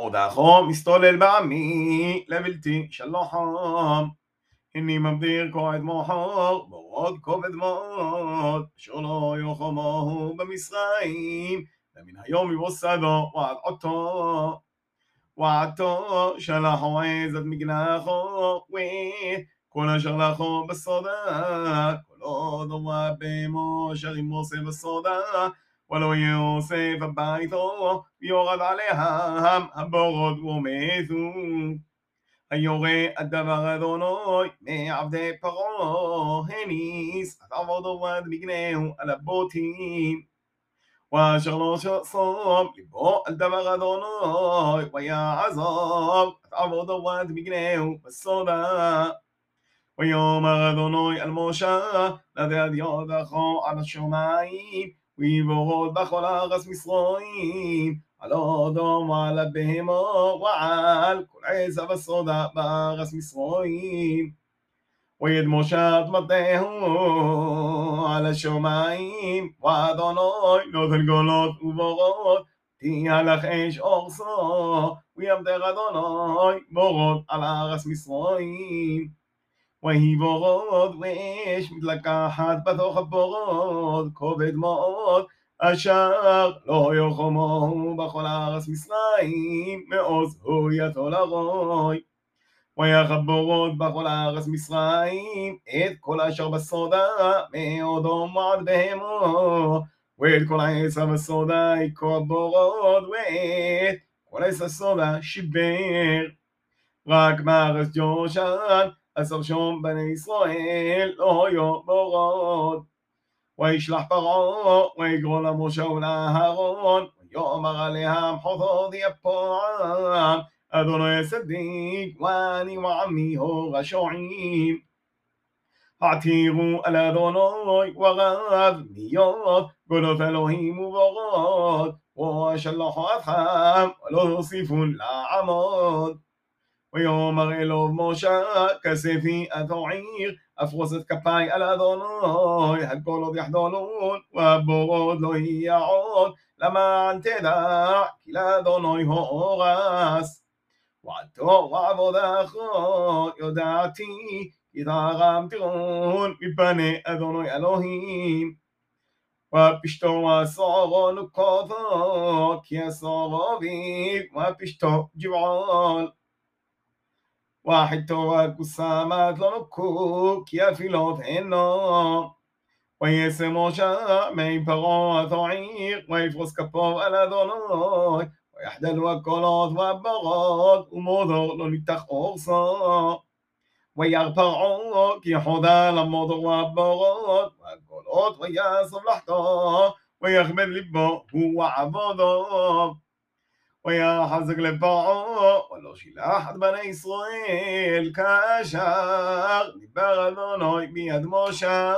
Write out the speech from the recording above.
עוד מסתולל בעמי לבלתי שלוחם הני מבדיר כועד מוחור בורות כובד מאוד אשר לא יוחמו במצרים. ומן היום יבוסדו ועד עותו ועתו שלחו עזת מגנחו. כל אשר לכו בסודה כל עוד הורה במו אשר ימוסה בסודה ולא יוסף הביתו ויורד עליהם הבורות ומתו היורה הדבר אדוני מעבדי פרעה הניס עד עבודו ועד מגנהו על הבוטים ואשר לא שום ליבו על דבר אדוני ויעזוב עד עבודו ועד מגנהו בסודה ויאמר אדוני על משה נדד ידך על השמיים ويبغض بخلا غصب مصرايم على آدم وعلى البهيمة وعلى كل عيسى بالصدى بغصب مصرايم ويد مشات مطيه على الشمعين وأدوناي نوت الجولات وبغض تيالخ إيش أغصى ويمدغ أدوناي بغض على غصب مصرايم ויהי בורות ואש מתלקחת בתוך הבורות כובד מאוד אשר לא יחומו בכל הארץ מצרים מעוז הויתו לרוי. ויחבורות בכל הארץ מצרים את כל אשר בסודה מאודום ועד בהמו ואת כל העץ בסודה יקור בורות ואת כל עץ הסודה שיבר. רק בארץ ג'ושן עשר שום בני ישראל לא היו בורות וישלח פרעה ויגרור למשה ולאהרון ויאמר עליהם חוזו יפועם אדוני צדיק ואני ועמי הורשעים העתירו על אדוני ורב מיות גולות אלוהים ובורות ושלחו אתכם ולא תוסיפון לעמוד ויאמר אלוהו משה כספי אתועיר אפרוס את כפיי על אדוני הכל עוד יחדונון והבורות לא יהיה עוד למען תדע כי לאדוני הורס ועתו ועבודך יודעתי כי תרם תירון מפני אדוני אלוהים ופשטו ועשורו נוקותו כי עשורו אביב ופשטו ג'בעול واحد توك والسمات لنكو كيا في لوت إنو ويسمو شاء مي פרעה תועיר ויפרוס כפו על אדוני ויחדל הקולות והברות ומודור לא ניתח אורסו וירא פרעה כי חודה למודור והברות והקולות ויעזוב לחתו ויחמד ליבו הוא עבודו ויחזק לפרעה ולא שילח את בני ישראל כאשר דיבר אדוני ביד משה